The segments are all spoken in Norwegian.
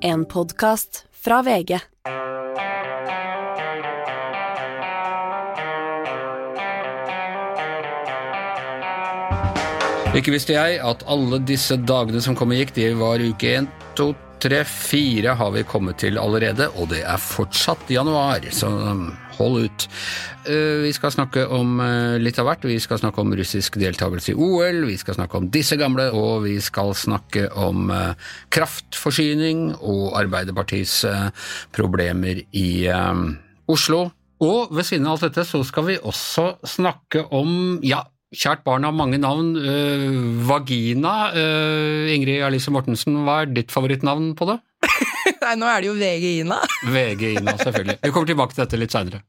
En podkast fra VG. Ikke visste jeg at alle disse dagene som kom og gikk, de var uke 1, 2, 3, 4 har vi kommet til allerede, og det er fortsatt januar, så hold ut. Eh, Vi skal snakke om eh, litt av hvert. Vi skal snakke om russisk deltakelse i OL, vi skal snakke om disse gamle, og vi skal snakke om eh, kraftforsyning og Arbeiderpartiets problemer i Oslo. Og ved siden av alt dette så skal vi også snakke om, ja, kjært barn har mange navn, øh, vagina. Øh, Ingrid Alice Mortensen, hva er ditt favorittnavn på det? Nei, nå er det jo VG-Ina. VG-Ina, selvfølgelig. Vi kommer tilbake til dette litt seinere.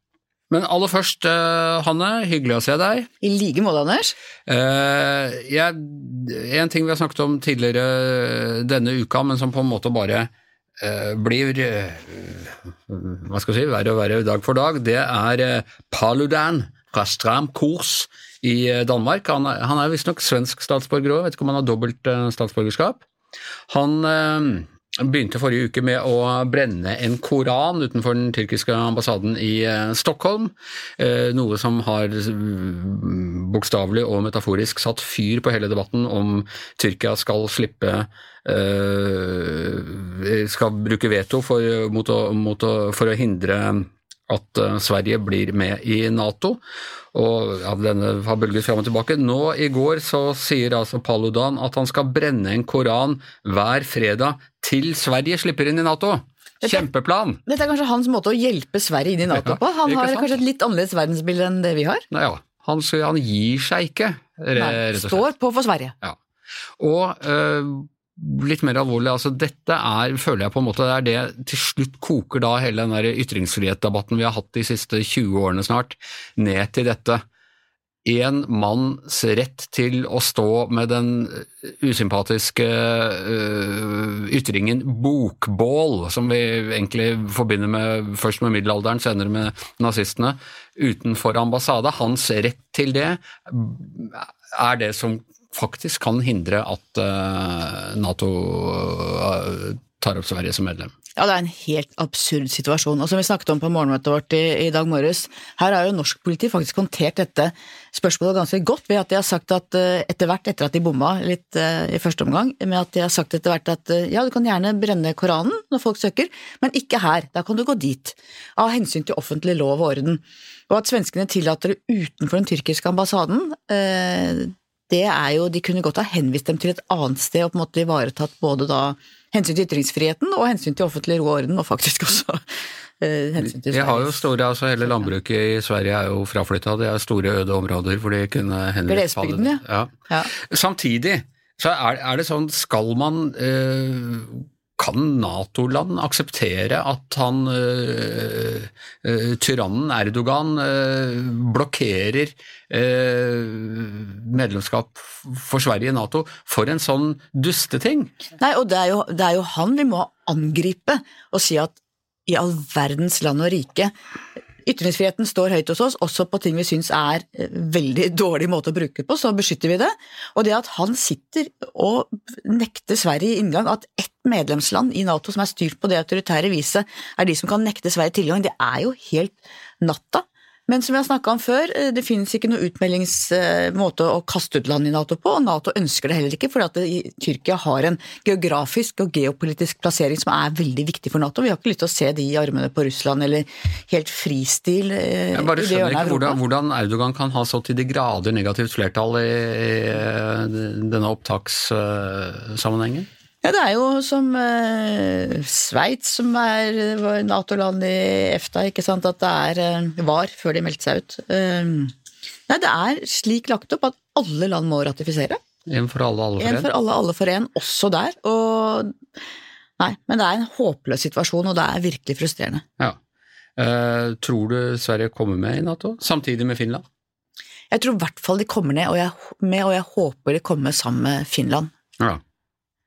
Men aller først, øh, Hanne, hyggelig å se deg. I like måte, Anders. Eh, jeg, en ting vi har snakket om tidligere denne uka, men som på en måte bare eh, blir eh, hva skal jeg si, verre og verre dag for dag, det er eh, Paludan fra Stram Kurs i eh, Danmark. Han er, han er visstnok svensk statsborger òg, vet ikke om han har dobbelt eh, statsborgerskap. Han eh, begynte forrige uke med å brenne en koran utenfor den tyrkiske ambassaden i eh, Stockholm, eh, noe som har mm, bokstavelig og metaforisk satt fyr på hele debatten om Tyrkia skal slippe eh, skal bruke veto for, mot å, mot å, for å hindre at eh, Sverige blir med i Nato. Og ja, denne har bølget fram og tilbake. Nå i går så sier altså Paludan at han skal brenne en koran hver fredag til Sverige slipper inn i Nato. Kjempeplan! Dette er kanskje hans måte å hjelpe Sverige inn i Nato på. Han har sant? kanskje et litt annerledes verdensbilde enn det vi har. Nei, ja, han, han gir seg ikke, rett og slett. står på for Sverige. Ja. Og øh, litt mer alvorlig, altså dette er, føler jeg på en måte, det er det til slutt koker da hele den der ytringsfrihetsdebatten vi har hatt de siste 20 årene snart, ned til dette. En manns rett til å stå med den usympatiske øh, ytringen bokbål, som vi egentlig forbinder med, først med middelalderen, senere med nazistene, utenfor ambassade. Hans rett til det er det som faktisk kan hindre at eh, Nato eh, tar opp Sverige som medlem. Ja, det er en helt absurd situasjon. Og som vi snakket om på morgenmøtet vårt i, i dag morges, her har jo norsk politi faktisk håndtert dette spørsmålet ganske godt ved at de har sagt at eh, etter hvert, etter at de bomma litt uh, i første omgang, med at de har sagt etter hvert at uh, ja, du kan gjerne brenne Koranen når folk søker, men ikke her, da kan du gå dit. Av hensyn til offentlig lov og orden. Og at svenskene tillater det utenfor den tyrkiske ambassaden, eh, det er jo, De kunne godt ha henvist dem til et annet sted og på en måte ivaretatt både da hensyn til ytringsfriheten og hensyn til offentlig ro orden, og faktisk også eh, hensyn til Vi har jo store, altså Hele landbruket i Sverige er jo fraflytta. Det er store øde områder hvor de kunne henvist Glesbygden, ja. Ja. Samtidig så er, er det sånn, skal man eh, Kan Nato-land akseptere at han uh, uh, tyrannen Erdogan uh, blokkerer medlemskap for Sverige i Nato for en sånn dusteting? Nei, og det er, jo, det er jo han vi må angripe og si at i all verdens land og rike Ytringsfriheten står høyt hos oss, også på ting vi syns er veldig dårlig måte å bruke på, så beskytter vi det. Og det at han sitter og nekter Sverige inngang, at ett medlemsland i Nato som er styrt på det autoritære viset, er de som kan nekte Sverige tilgang, det er jo helt natta. Men som vi har snakka om før, eh, det finnes ikke noen utmeldingsmåte å kaste ut land i Nato på, og Nato ønsker det heller ikke, fordi Tyrkia har en geografisk og geopolitisk plassering som er veldig viktig for Nato. Vi har ikke lyst til å se de i armene på Russland, eller helt fristil eh, Jeg bare skjønner ikke hvordan, hvordan Erdogan kan ha så til de grader negativt flertall i, i denne opptakssammenhengen. Ja, det er jo som eh, Sveits, som er Nato-land i EFTA, ikke sant, at det er, eh, var før de meldte seg ut. Eh, nei, det er slik lagt opp at alle land må ratifisere. En for alle, alle for En en. for alle, alle for en, også der. Og Nei, men det er en håpløs situasjon, og det er virkelig frustrerende. Ja. Eh, tror du Sverige kommer med i Nato, samtidig med Finland? Jeg tror i hvert fall de kommer ned, og jeg, med, og jeg håper de kommer sammen med Finland. Ja.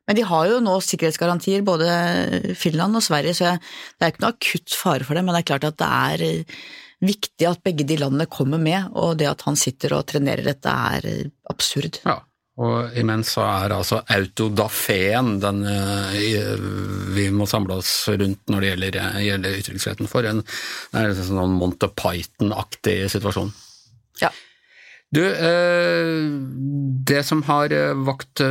Men de har jo nå sikkerhetsgarantier, både Finland og Sverige, så det er ikke noe akutt fare for det, men det er klart at det er eh, viktig at begge de landene kommer med, og det at han sitter og trenerer dette er eh, absurd. ja. Og imens så er altså autodafeen den eh, vi må samle oss rundt når det gjelder, gjelder ytringsfriheten for. En, en sånn Monty Python-aktig situasjon. Ja. Du, det som har vakt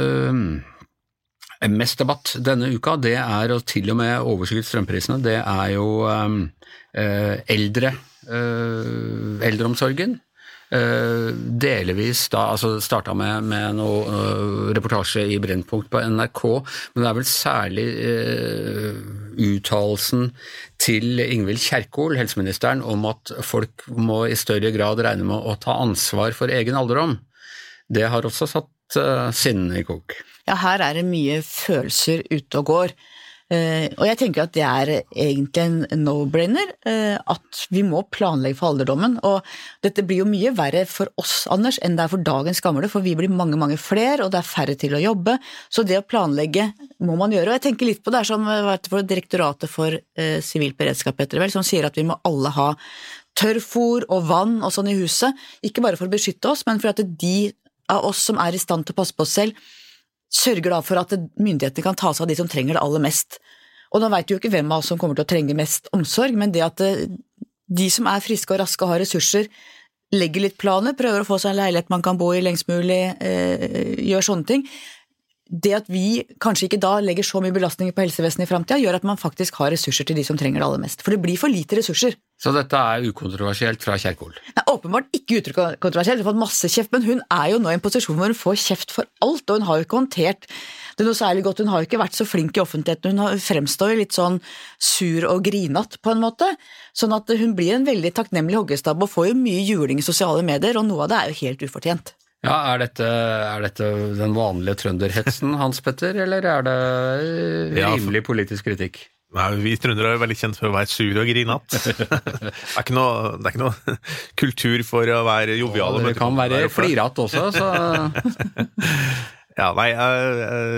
mest debatt denne uka, det er, og til og med overskygget strømprisene, det er jo eldre, eldreomsorgen. Uh, delvis da, altså starta med, med noe reportasje i Brennpunkt på NRK, men det er vel særlig uttalelsen til Ingvild Kjerkol, helseministeren, om at folk må i større grad regne med å ta ansvar for egen alderdom. Det har også satt uh, sinnene i kok. Ja, her er det mye følelser ute og går. Eh, og jeg tenker at det er egentlig en no-brainer, eh, at vi må planlegge for alderdommen. Og dette blir jo mye verre for oss, Anders, enn det er for dagens gamle, for vi blir mange, mange flere, og det er færre til å jobbe. Så det å planlegge må man gjøre. Og jeg tenker litt på det som for Direktoratet for sivil beredskap, det vel, som sier at vi må alle ha tørrfôr og vann og sånn i huset. Ikke bare for å beskytte oss, men for at de av oss som er i stand til å passe på oss selv, sørger da for at myndighetene kan ta seg av de som trenger det aller mest. Og nå veit jo ikke hvem av oss som kommer til å trenge mest omsorg, men det at eh, de som er friske og raske og har ressurser, legger litt planer, prøver å få seg en leilighet man kan bo i lengst mulig, eh, gjør sånne ting, det at vi kanskje ikke da legger så mye belastninger på helsevesenet i framtida, gjør at man faktisk har ressurser til de som trenger det aller mest. For det blir for lite ressurser. Så dette er ukontroversielt fra Kjerkol? Nei, åpenbart ikke ukontroversielt. Hun har fått masse kjeft, men hun er jo nå i en posisjon hvor hun får kjeft for alt, og hun har jo ikke håndtert det noe særlig godt. Hun har jo ikke vært så flink i offentligheten, hun fremstår jo litt sånn sur og grinete på en måte. Sånn at hun blir en veldig takknemlig hoggestabbe og får jo mye juling i sosiale medier, og noe av det er jo helt ufortjent. Ja, er dette, er dette, den vanlige trønderhetsen, Hans Petter, eller er det rimelig politisk kritikk? Nei, Vi trøndere er veldig kjent for å være sur og grinete. det, er ikke noe, det er ikke noe kultur for å være jovial. Det kan være flirete også, så Ja, nei, jeg,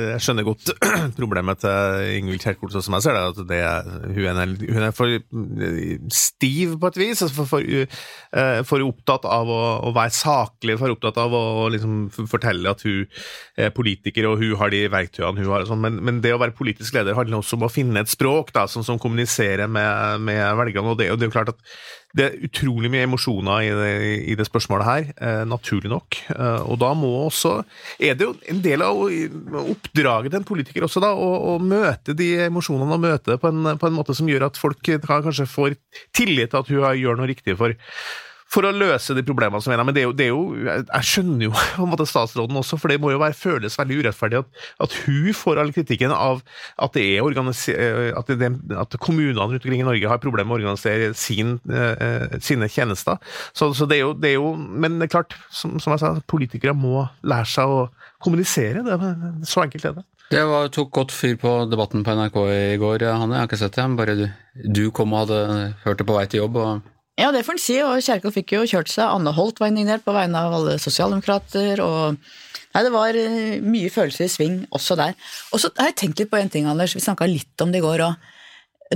jeg, skjønner godt problemet til Ingvild Kjerkol, sånn som jeg ser det. at det, hun, er, hun, er, for stiv på et vis. Altså for, for, eh, for, opptatt av å, å, være saklig, for opptatt av å liksom, fortelle at hun er politiker og hun har de verktøyene hun har. Sånn. Men, men, det å være politisk leder handler også om å finne et språk da, som, som kommuniserer med, med velgerne. og det, og det er jo klart at det er utrolig mye emosjoner i det, i det spørsmålet her, eh, naturlig nok. Eh, og da må også Er det jo en del av oppdraget til en politiker også, da, å, å møte de emosjonene og møte det på en, på en måte som gjør at folk kanskje får tillit til at hun gjør noe riktig for for å løse de problemene som er der. Men det er jo, det er jo jeg skjønner jo på en måte statsråden også, for det må jo være, føles veldig urettferdig at, at hun får all kritikken av at, det er at, det, at kommunene rundt omkring i Norge har problemer med å organisere sin, eh, sine tjenester. Så, så det, er jo, det, er jo, Men det er klart, som, som jeg sa, politikere må lære seg å kommunisere. Det, så enkelt er det. Det var, tok godt fyr på debatten på NRK i går, Hanne. Jeg har ikke sett det. Bare du, du kom og hadde hørt det på vei til jobb. og ja, det får en si, og Kjerkol fikk jo kjørt seg. Anne Holt var indignert på vegne av alle sosialdemokrater, og Nei, det var eh, mye følelser i sving også der. Og så har jeg tenkt litt på en ting, Anders. Vi snakka litt om det i går òg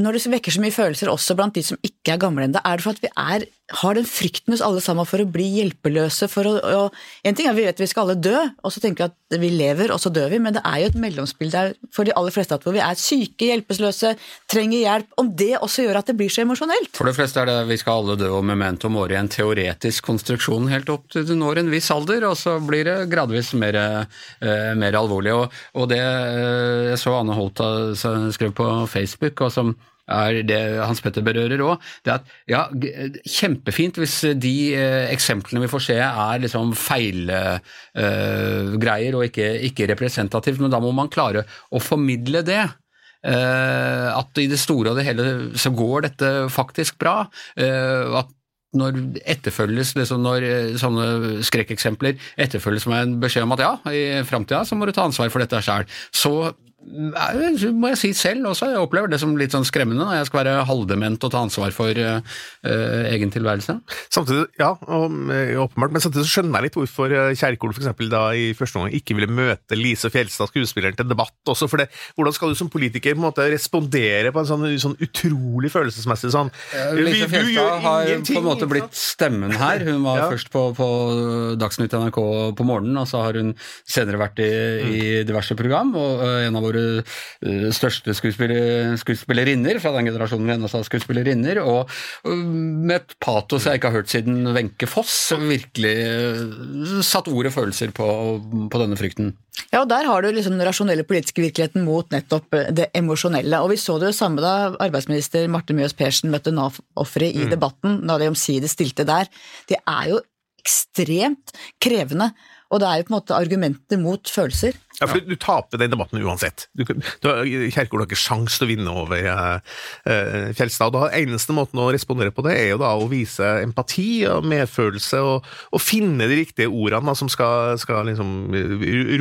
når det vekker så mye følelser også blant de som ikke er gamle ennå, er det for at vi er, har den frykten hos alle sammen for å bli hjelpeløse. For å, og, en ting er at vi vet vi skal alle dø, og så tenker vi at vi lever, og så dør vi, men det er jo et mellomspill der for de aller fleste at hvor vi er syke, hjelpeløse, trenger hjelp. Om det også gjør at det blir så emosjonelt. For det fleste er det vi skal alle dø og memento mori en teoretisk konstruksjon helt opp til du når en viss alder, og så blir det gradvis mer, eh, mer alvorlig. Og, og det eh, jeg så Anne Holt skrev på Facebook, og som er det Hans Petter berører òg. Det at ja, kjempefint hvis de eh, eksemplene vi får se er liksom feilgreier eh, og ikke, ikke, representativt, men da må man klare å formidle det. Eh, at i det store og det hele så går dette faktisk bra. Eh, at når etterfølges liksom når eh, sånne skrekkeksempler etterfølges med en beskjed om at ja, i framtida så må du ta ansvar for dette sjøl, så må jeg si selv også, jeg opplever det som litt sånn skremmende når jeg skal være halvdement og ta ansvar for uh, egen tilværelse. Samtidig, ja, åpenbart, men samtidig så skjønner jeg litt hvorfor Kjerkol for eksempel, da i første omgang ikke ville møte Lise Fjelstad, skuespilleren, til debatt også. for det, Hvordan skal du som politiker på en måte respondere på en sånn, sånn utrolig følelsesmessig sånn Lise Fjelstad har på en måte blitt stemmen her. Hun var ja. først på, på Dagsnytt NRK på morgenen, og så har hun senere vært i, i diverse program. og En av våre Eh, største skuespiller, skuespillerinner fra den generasjonen vi ennå sa skuespillerinner, og med et patos jeg ikke har hørt siden Wenche Foss, virkelig eh, satt ord og følelser på, på denne frykten. Ja, og Der har du liksom den rasjonelle politiske virkeligheten mot nettopp eh, det emosjonelle. Og Vi så det jo samme da arbeidsminister Marte Mjøs Persen møtte Nav-ofre i mm. debatten, da de omsider stilte der. Det er jo ekstremt krevende, og det er jo på en måte argumenter mot følelser. Ja, for Du taper den debatten uansett. Du, du, Kjerkol har ikke sjans til å vinne over uh, Fjelstad. Da, eneste måten å respondere på det, er jo da å vise empati og medfølelse, og, og finne de riktige ordene da, som skal, skal liksom,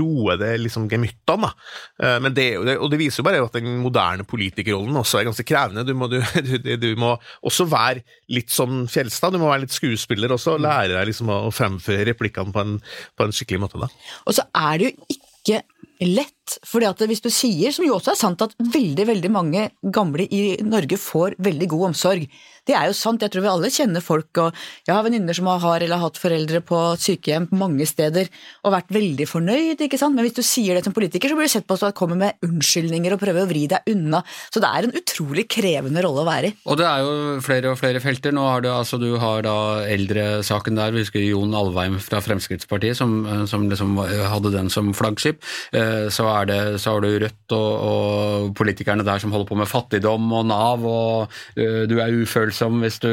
roe det liksom gemyttene. Uh, men det, og det viser jo bare at den moderne politikerrollen også er ganske krevende. Du må, du, du må også være litt som Fjelstad, du må være litt skuespiller også, og lære deg liksom å fremføre replikkene på en, på en skikkelig måte. Da. Og så er det jo ikke ikke lett. fordi at hvis du sier, som jo også er sant, at veldig veldig mange gamle i Norge får veldig god omsorg. Det er jo sant, jeg tror vi alle kjenner folk, og jeg har venninner som har eller har hatt foreldre på sykehjem mange steder og vært veldig fornøyd, ikke sant. Men hvis du sier det som politiker, så blir du sett på som at kommer med unnskyldninger og prøver å vri deg unna. Så det er en utrolig krevende rolle å være i. Og det er jo flere og flere felter. Nå har du altså du har da eldresaken der, vi husker Jon Alvheim fra Fremskrittspartiet som, som liksom hadde den som flaggskip. Eh, så, det, så, har du Rødt og, og, politikerne der som holder på med fattigdom og Nav, og uh, du er ufølsom hvis du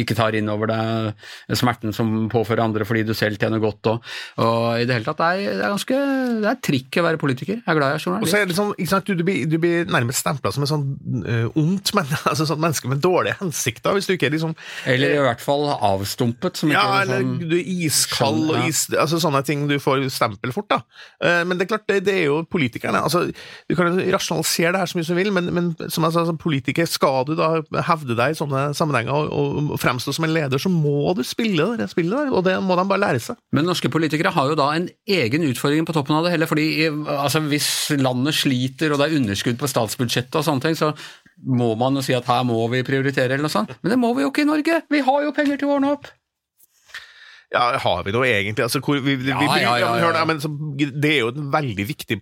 ikke tar inn over deg smerten som påfører andre fordi du selv tjener godt. Og, og i det hele tatt, det er, det er ganske det er trikk å være politiker. Jeg er glad jeg er journalist. Og så er det sånn, ikke sant, du, du, blir, du blir nærmest stempla som et sånn uh, ondt men, altså sånn menneske med dårlige hensikter, hvis du ikke er liksom Eller i hvert fall avstumpet. Som ja, ikke er sånn, eller du er iskald og is, altså sånne ting du får stempel fort. da. Uh, men det er klart, det, det er jo politikerne. altså Du kan rasjonalisere det her så mye som du vil, men, men som jeg sa, som politiker, skal du da hevde deg i sånne sammenhenger og, og fremstå som en leder, så må du spille det spillet der, og det må de bare lære seg. Men norske politikere har jo da en egen utfordring på toppen av det hele. fordi altså, Hvis landet sliter og det er underskudd på statsbudsjettet og sånne ting, så må man jo si at her må vi prioritere eller noe sånt. Men det må vi jo ikke i Norge! Vi har jo penger til å ordne opp! Ja, har vi noe egentlig? Altså, hvor, vi, vi, ja, ja, ja, ja. Men, så, det er jo et veldig viktig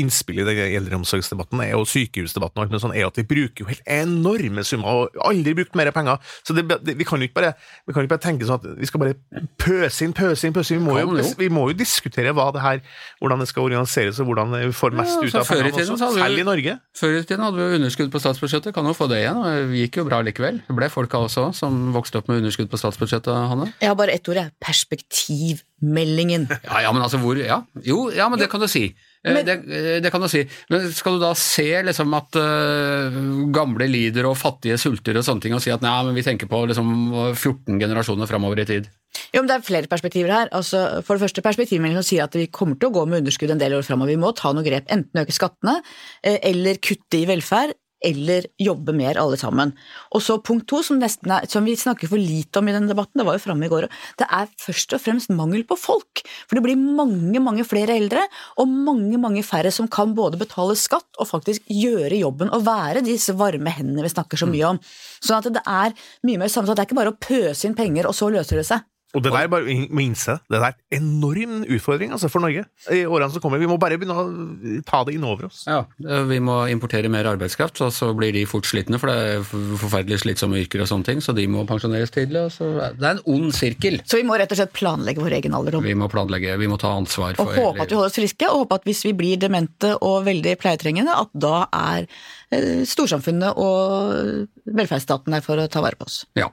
innspill i den eldreomsorgsdebatten og sykehusdebatten og alt sånt, er at vi bruker jo helt enorme summer og aldri brukt mer penger. Så det, det, vi kan jo ikke bare, vi kan ikke bare tenke sånn at vi skal bare pøse inn, pøse inn, pøse inn. Vi må, jo, vi må jo diskutere hva det her, hvordan det skal organiseres og hvordan vi får mest ut av pengene, også, selv i Norge. Før i tiden hadde vi underskudd på statsbudsjettet, kan jo få det igjen. og Det gikk jo bra likevel. Det ble folka også som vokste opp med underskudd på statsbudsjettet, Hanne. Jeg har bare ett ord, jeg perspektivmeldingen. Ja, ja, men altså hvor ja. Jo, ja, men det kan du si. Eh, men, det, eh, det, kan du si. Men skal du da se liksom at uh, gamle lider og fattige sulter og sånne ting, og si at nei, men vi tenker på liksom 14 generasjoner framover i tid? Jo, men Det er flere perspektiver her. Altså, for det første Perspektivmeldingen sier at vi kommer til å gå med underskudd en del år framover. Vi må ta noen grep. Enten øke skattene, eller kutte i velferd, eller jobbe mer, alle sammen. Og så punkt to, som, er, som, vi snakker for lite om i denne debatten, det var jo framme i går det er først og fremst mangel på folk. For det blir mange, mange flere eldre, og mange, mange færre som kan både betale skatt og faktisk gjøre jobben og være disse varme hendene vi snakker så mye om. Sånn at det er mye mer sammensatt. Det er ikke bare å pøse inn penger, og så løser det seg. Og det der bare må innse, det er en enorm utfordring altså, for Norge i årene som kommer. Vi må bare begynne å ta det inn over oss. Ja, vi må importere mer arbeidskraft, og så blir de fort slitne, for det er forferdelig slitsomme yrker og sånne ting, så de må pensjoneres tidlig. Så det er en ond sirkel. Så vi må rett og slett planlegge vår egen alderdom? Vi må planlegge, vi må ta ansvar for Og håpe at vi holder oss friske, og håpe at hvis vi blir demente og veldig pleietrengende, at da er Eh, storsamfunnet og velferdsstaten er for å ta vare på oss. Ja.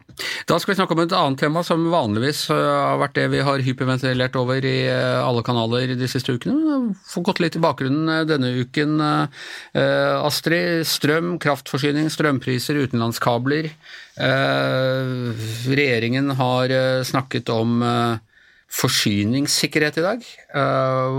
Da skal vi snakke om et annet tema som vanligvis eh, har vært det vi har hyperventilert over i eh, alle kanaler de siste ukene. Få gått litt i bakgrunnen denne uken. Astrid, strøm, kraftforsyning, strømpriser, utenlandskabler. Regjeringen har snakket om forsyningssikkerhet i dag.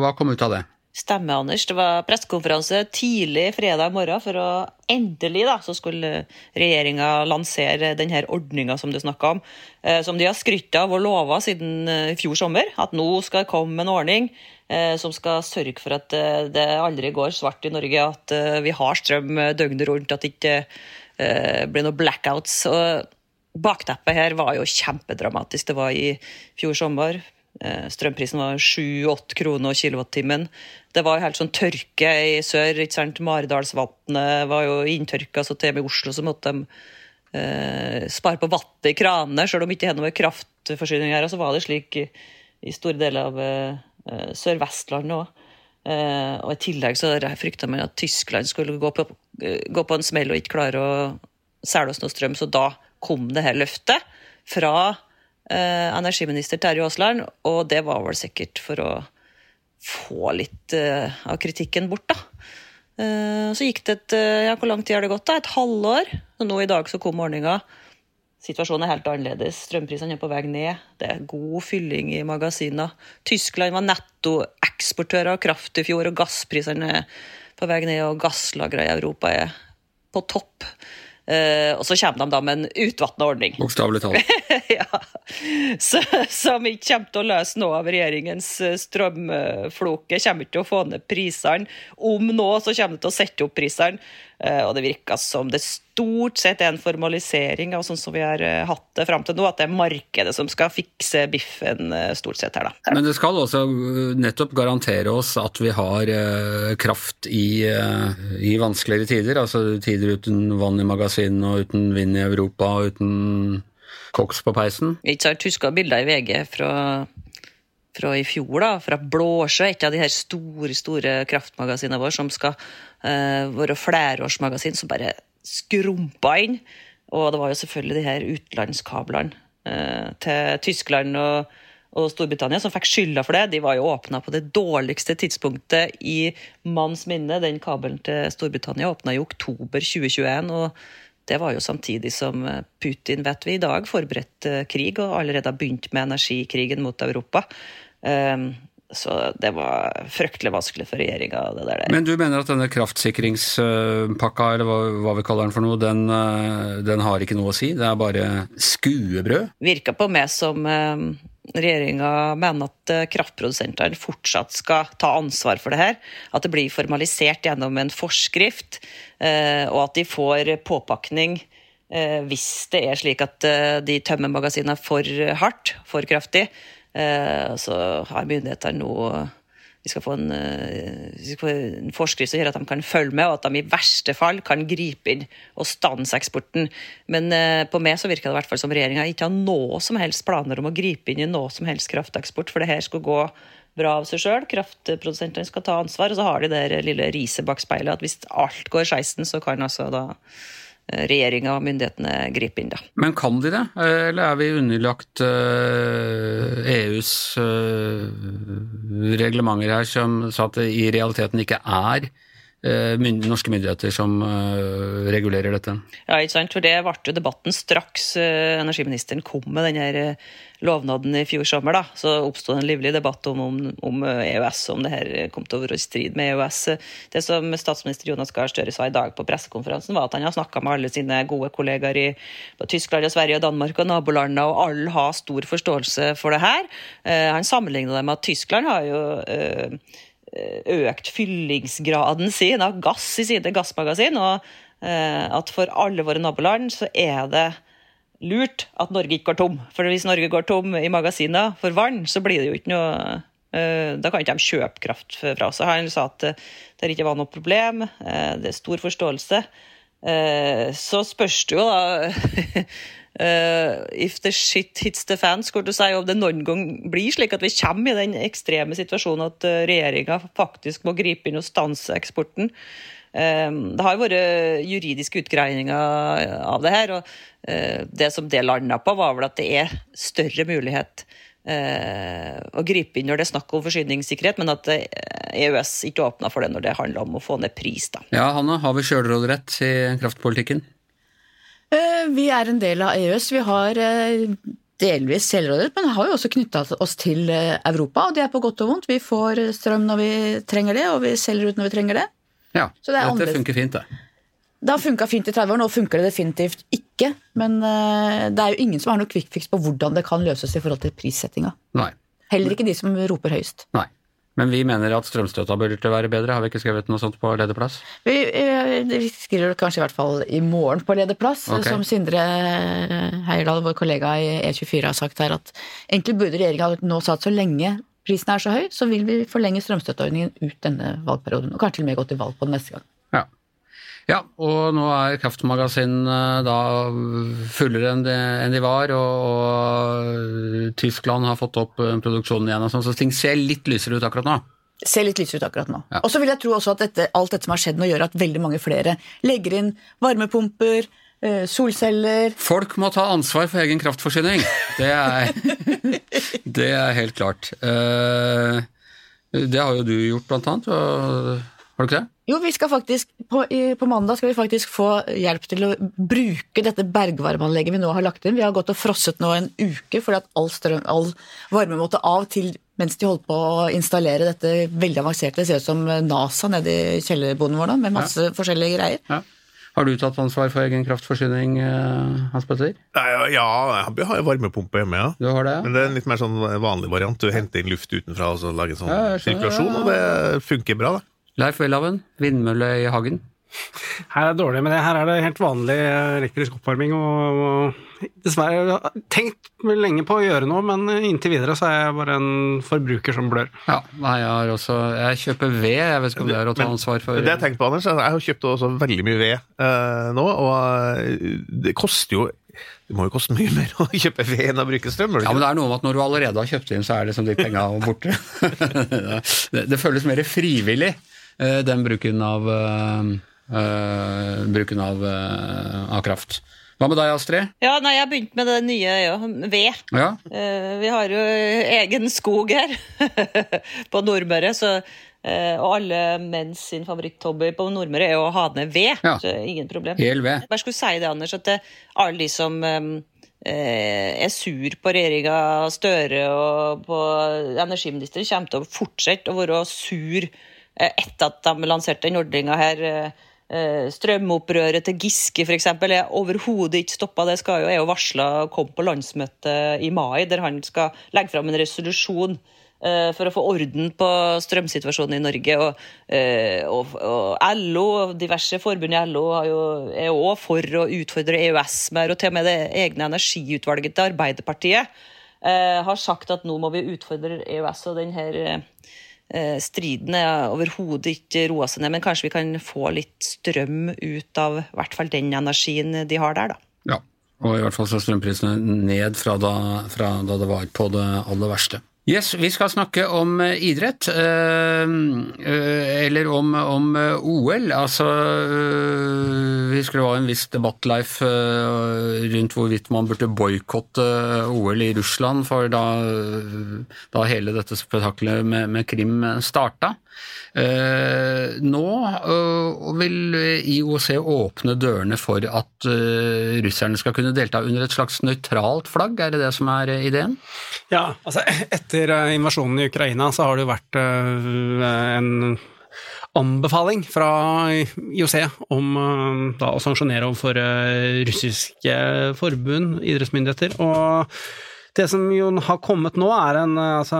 Hva kom ut av det? Stemmer, Anders. Det var pressekonferanse tidlig fredag morgen for å endelig da, så skulle regjeringa lansere denne ordninga som du snakka om. Eh, som de har skrytt av og lova siden eh, i fjor sommer. At nå skal det komme en ordning eh, som skal sørge for at det aldri går svart i Norge. At vi har strøm døgnet rundt. At det ikke blir noen blackouts. Bakteppet her var jo kjempedramatisk. Det var i fjor sommer. Eh, Strømprisen var 7-8 kroner kilowattimen. Det var jo helt sånn tørke i sør. ikke sant? Maridalsvatnet var jo inntørka, så til og med i Oslo så måtte de eh, spare på vannet i kranene, selv om ikke hadde noe kraftforsyning her. Så var det slik i, i store deler av eh, eh, Sør-Vestlandet òg. Eh, og i tillegg så frykta man at Tyskland skulle gå på, eh, gå på en smell og ikke klare å selge oss noe strøm, så da kom det her løftet fra eh, energiminister Terje Aasland, og det var vel sikkert for å få litt eh, av kritikken bort, da. Eh, så gikk det et eh, Ja, hvor lang tid har det gått, da? Et halvår. Og nå i dag så kom ordninga. Situasjonen er helt annerledes. Strømprisene er på vei ned. Det er god fylling i magasinene. Tyskland var nettoeksportør av kraft i fjor, og gassprisene er på vei ned, og gasslagrene i Europa er på topp. Eh, og så kommer de da med en utvatna ordning. Bokstavelig talt. ja. Så, som ikke kommer til å løse noe av regjeringens eh, strømfloke. Kommer ikke til å få ned prisene. Om nå så kommer det til å sette opp prisene. Eh, Og det virker som det stort sett er en formalisering av sånn som vi har hatt det fram til nå, at det er markedet som skal fikse biffen stort sett her, da. Men det skal også nettopp garantere oss at vi har kraft i, i vanskeligere tider. Altså tider uten vann i magasinene og uten vind i Europa og uten koks på peisen. Ikke sant, Husker bilder i VG fra, fra i fjor, da, fra Blåsjø, et av de her store store kraftmagasinene våre som skal uh, være flerårsmagasin, som bare skrumpa inn. Og det var jo selvfølgelig de her utenlandskablene uh, til Tyskland og, og Storbritannia som fikk skylda for det. De var jo åpna på det dårligste tidspunktet i manns minne. Den kabelen til Storbritannia åpna i oktober 2021. og det var jo samtidig som eh, Putin vet vi i dag forberedte krig og allerede har begynt med energikrigen mot Europa. Um, så det var fryktelig vanskelig for regjeringa. Men du mener at denne kraftsikringspakka, eller hva, hva vi kaller den for noe, den, uh, den har ikke noe å si? Det er bare skuebrød? Virka på meg som um, regjeringa mener at eh, kraftprodusentene fortsatt skal ta ansvar for det her. At det blir formalisert gjennom en forskrift, eh, og at de får påpakning eh, hvis det er slik at de tømmer magasinene for hardt, for kraftig. Så har myndighetene nå vi skal, få en, eh, skal en forskrift som gjør at de kan følge med, og at de i verste fall kan gripe inn og stanse eksporten. Men eh, på meg så virker det i hvert fall som regjeringa ikke har noe som helst planer om å gripe inn i noe som helst krafteksport, for det her skulle gå bra av seg sjøl. Kraftprodusentene skal ta ansvar, og så har de det lille riset bak speilet at hvis alt går skeisen, så kan altså da regjeringa og myndighetene gripe inn, da. Men kan de det, eller er vi underlagt EUs uh, reglementer her som sa at det i realiteten ikke er norske myndigheter som regulerer dette? Ja, ikke sant, for det ble jo debatten straks energiministeren kom med denne lovnaden i fjor sommer, da, så oppsto en livlig debatt om, om, om, EØS, om det her kom til å være i strid med EØS. Det som statsminister Jonas Gahr Støre sa i dag på pressekonferansen, var at han har snakka med alle sine gode kollegaer i Tyskland, og Sverige og Danmark og nabolandene, og alle har stor forståelse for det her. Han sammenligna det med at Tyskland har jo økt fyllingsgraden sin av gass i sine gassmagasin, og at for alle våre naboland så er det lurt at Norge ikke går tom. For hvis Norge går tom i magasiner for vann, så blir det jo ikke noe uh, Da kan ikke de kjøpe kraft fra oss. Han sa at uh, det ikke var noe problem. Det er stor forståelse. så spørs det jo, da If the shit hits the fan, skulle du si, om det noen gang blir slik at vi kommer i den ekstreme situasjonen at uh, regjeringa faktisk må gripe inn og stanse eksporten. Det har jo vært juridiske utgreininger av det her, og det som det landa på, var vel at det er større mulighet å gripe inn når det er snakk om forsyningssikkerhet, men at EØS ikke åpna for det når det handler om å få ned pris. Da. Ja, Hanna, har vi sjølråderett i kraftpolitikken? Vi er en del av EØS. Vi har delvis selvrådet, men har jo også knytta oss til eh, Europa, og det er på godt og vondt. Vi får strøm når vi trenger det, og vi selger ut når vi trenger det. Ja, Så det er dette funker fint, det. Det har funka fint i 30 år, nå funker det definitivt ikke. Men eh, det er jo ingen som har noe quick fix på hvordan det kan løses i forhold til prissettinga. Nei. Heller ikke de som roper høyest. Nei. Men vi mener at strømstøtta burde være bedre, har vi ikke skrevet noe sånt på lederplass? Vi, eh, vi skriver det kanskje i hvert fall i morgen på lederplass, okay. som Sindre Heierdal, vår kollega i E24, har sagt her, at egentlig burde regjeringa nå satt så lenge prisen er så høy, så vil vi forlenge strømstøtteordningen ut denne valgperioden, og kanskje til og med gå til valg på den neste gang. Ja. og nå er kraftmagasinene da fullere enn de, enn de var, og, og Tyskland har fått opp eh, produksjonen igjen, og sånn, så ting ser litt lysere ut akkurat nå. ser litt lysere ut akkurat nå. Ja. Og så vil jeg tro også at dette, alt dette som har skjedd nå, gjør at veldig mange flere legger inn varmepumper, eh, solceller Folk må ta ansvar for egen kraftforsyning. Det er, det er helt klart. Eh, Det har jo du gjort, blant annet. og- Har du ikke det? Jo, vi skal faktisk, på, i, på mandag skal vi faktisk få hjelp til å bruke dette bergvarmeanlegget vi nå har lagt inn. Vi har gått og frosset nå en uke fordi at all, strøm, all varme måtte av til mens de holdt på å installere dette veldig avanserte. Det ser ut som NASA nede i kjellerboden vår nå, med masse forskjellige greier. Ja. Har du tatt ansvar for egen kraftforsyning, eh, Hans Petter? Ja, jeg har varmepumpe hjemme, ja. Du har det? ja. Men det er en litt mer sånn vanlig variant. Du henter inn luft utenfra og så lager en sånn Ja, sirkulasjon, ja, og det funker bra, da. Leif Welhaven, vindmølle i hagen. Her er det dårlig, men det- her er det helt vanlig eh, elektrisk oppvarming. Og, og dessverre jeg har tenkt lenge på å gjøre noe, men inntil videre så er jeg bare en forbruker som blør. Ja, nei, jeg har også Jeg kjøper ved, jeg vet ikke om det er å ta Men ansvar for Det jeg tenkte på, Anders, er jeg har kjøpt også veldig mye ved eh, nå, og eh, det koster jo Det må jo koste mye mer å kjøpe ved enn å bruke strøm? Ja, men det er noe med at når du allerede har kjøpt inn, så er det som de penga borte. det, det føles mer frivillig, den bruken av, eh, eh, bruken av, eh, av kraft. Hva med deg, Astrid? Ja, nei, jeg begynt med det nye, ja, ved. Ja, Eh, vi har jo egen skog her på Nordmøre, så eh, og alle menns sin favoritthobby på Nordmøre er jo å ha ned ved. Ja. Så ingen problem. hel ved. Jeg bare skulle si det, Anders, at det, alle de som eh, er sur på regjeringa Støre og på energiministeren, kommer til å fortsette å være sur eh, etter at de lanserte den ordninga her. eh, eh, Strømopprøret til Giske f.eks. er overhodet ikke stoppa. Det skal jo, er jo varsla å komme på landsmøtet i mai, der han skal legge fram en resolusjon eh, for å få orden på strømsituasjonen i Norge. Og, eh, og, og LO, diverse forbund i LO jo, er jo også for å utfordre EØS mer, og til og med det egne energiutvalget til Arbeiderpartiet eh, har sagt at nå må vi utfordre EØS. og den eh, striden er overhodet ikke roa seg ned, men kanskje vi kan få litt strøm ut av i hvert fall den energien de har der, da. Ja, og i hvert fall så strømprisene ned fra da, fra da det var på det aller verste. Yes, Vi skal snakke om eh, idrett, eh, eh, eller om, om OL. Altså, vi det var en viss debatt, Leif, eh, rundt hvorvidt man burde boikotte OL i Russland, for da, da hele dette spetakkelet med, med Krim starta. Eh, nå eh, vil IOC åpne dørene for at eh, russerne skal kunne delta under et slags nøytralt flagg, er det det som er ideen? Ja, altså etter invasjonen i Ukraina så har det jo vært en anbefaling fra IOC om da, å sanksjonere overfor russiske forbund, idrettsmyndigheter. og det som jo har kommet nå, er en eh, altså,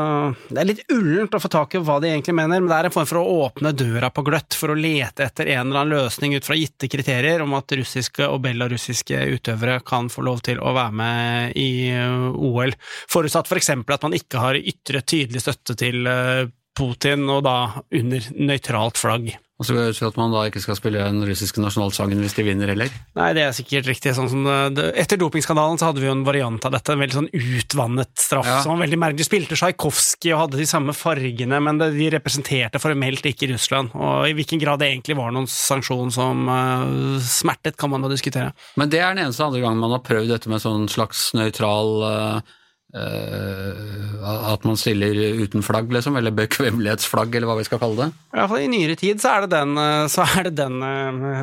Det er litt ullent å få tak i hva de egentlig mener, men det er en form for å åpne døra på gløtt for å lete etter en eller annen løsning ut fra gitte kriterier om at russiske og belarusiske utøvere kan få lov til å være med i eh, OL, forutsatt f.eks. For at man ikke har ytre tydelig støtte til eh, Putin, og da under nøytralt flagg. Og så går jeg ut fra at man da ikke skal spille den russiske nasjonalsangen hvis de vinner heller. Nei, det er sikkert riktig. Sånn som det, etter dopingskandalen så hadde vi jo en variant av dette, en veldig sånn utvannet straff Ja. som var veldig merkelig. De spilte Tsjajkovskij og hadde de samme fargene, men det, de representerte formelt ikke Russland. Og i hvilken grad det egentlig var noen sanksjon som uh, smertet, kan man da diskutere. Men det er den eneste andre gangen man har prøvd dette med sånn slags nøytral eh, eh, At man stiller uten flagg, liksom, eller bekvemmelighetsflagg, eller hva vi skal kalle det. I hvert fall i nyere tid så er det den, eh, så er det den eh,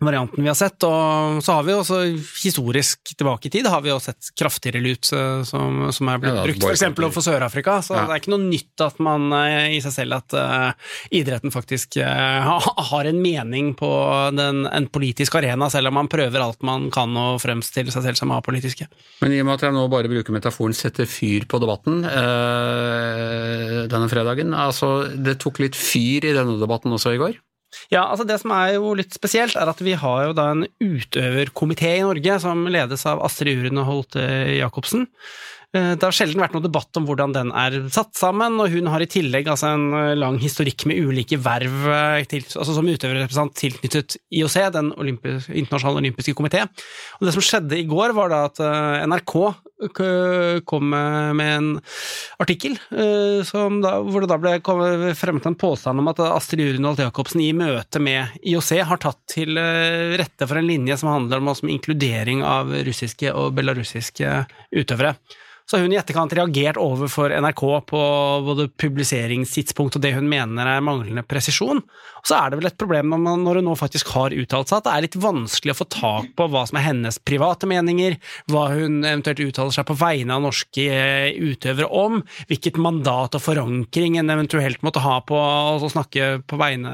varianten vi har sett. Og så har vi også historisk tilbake i tid har vi jo sett kraftigere lut eh, som, som er blitt Ja, brukt, f.eks. overfor Sør-Afrika. Så Ja. det er ikke noe nytt at man eh, i seg selv at uh, idretten faktisk uh, har en mening på den, en politisk arena, selv om man prøver alt man kan å fremstille seg selv som apolitiske. Men i og med at jeg nå bare bruker metaforen 'sette fyr på debatten' uh, denne fredagen altså Det tok litt fyr i denne debatten også i går? Ja, altså Det som er jo litt spesielt, er at vi har jo da en utøverkomité i Norge som ledes av Astrid Uren og Holte Jacobsen. Eh, Det har sjelden vært noe debatt om hvordan den er satt sammen, og hun har i tillegg altså en eh, lang historikk med ulike verv eh, til, altså som utøverrepresentant tilknyttet IOC, den olympiske, internasjonale olympiske komité. Det som skjedde i går, var da at NRK kom med en artikkel da, hvor det da ble fremmet en påstand om at Astrid Uren Holt Jacobsen i møte med IOC har tatt til rette for en linje som handler om, om inkludering av russiske og belarusiske utøvere. Så har hun i etterkant reagert overfor NRK på både publiseringstidspunkt og det hun mener er manglende presisjon. Og så er det vel et problem når hun nå faktisk har uttalt seg, at det er litt vanskelig å få tak på hva som er hennes private meninger, hva hun eventuelt uttaler seg på vegne av norske eh, utøvere om, hvilket mandat og forankring en eventuelt måtte ha på å snakke på vegne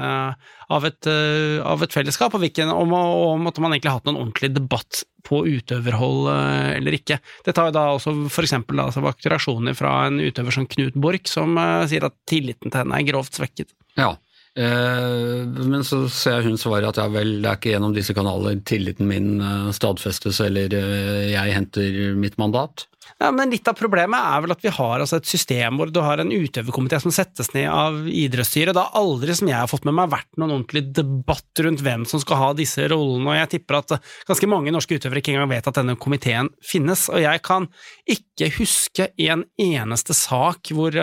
av et, eh, av et fellesskap, og hvilken, om, om at man egentlig har hatt noen ordentlig debatt på utøverhold eh, eller ikke. Dette har jo da også for eksempel da, vakt reaksjoner fra en utøver som Knut Borch, som eh, sier at tilliten til henne er grovt svekket. Ja. Eh, men så ser hun svaret at ja vel, det er ikke gjennom disse kanaler tilliten min eh, stadfestes eller eh, jeg henter mitt mandat. Ja, men litt av problemet er vel at vi har altså et system hvor du har en utøverkomité som settes ned av idrettsstyret. Det har aldri, som jeg har fått med meg, vært noen ordentlig debatt rundt hvem som skal ha disse rollene, og jeg tipper at ganske mange norske utøvere ikke engang vet at denne komiteen finnes, og jeg kan ikke huske en eneste sak hvor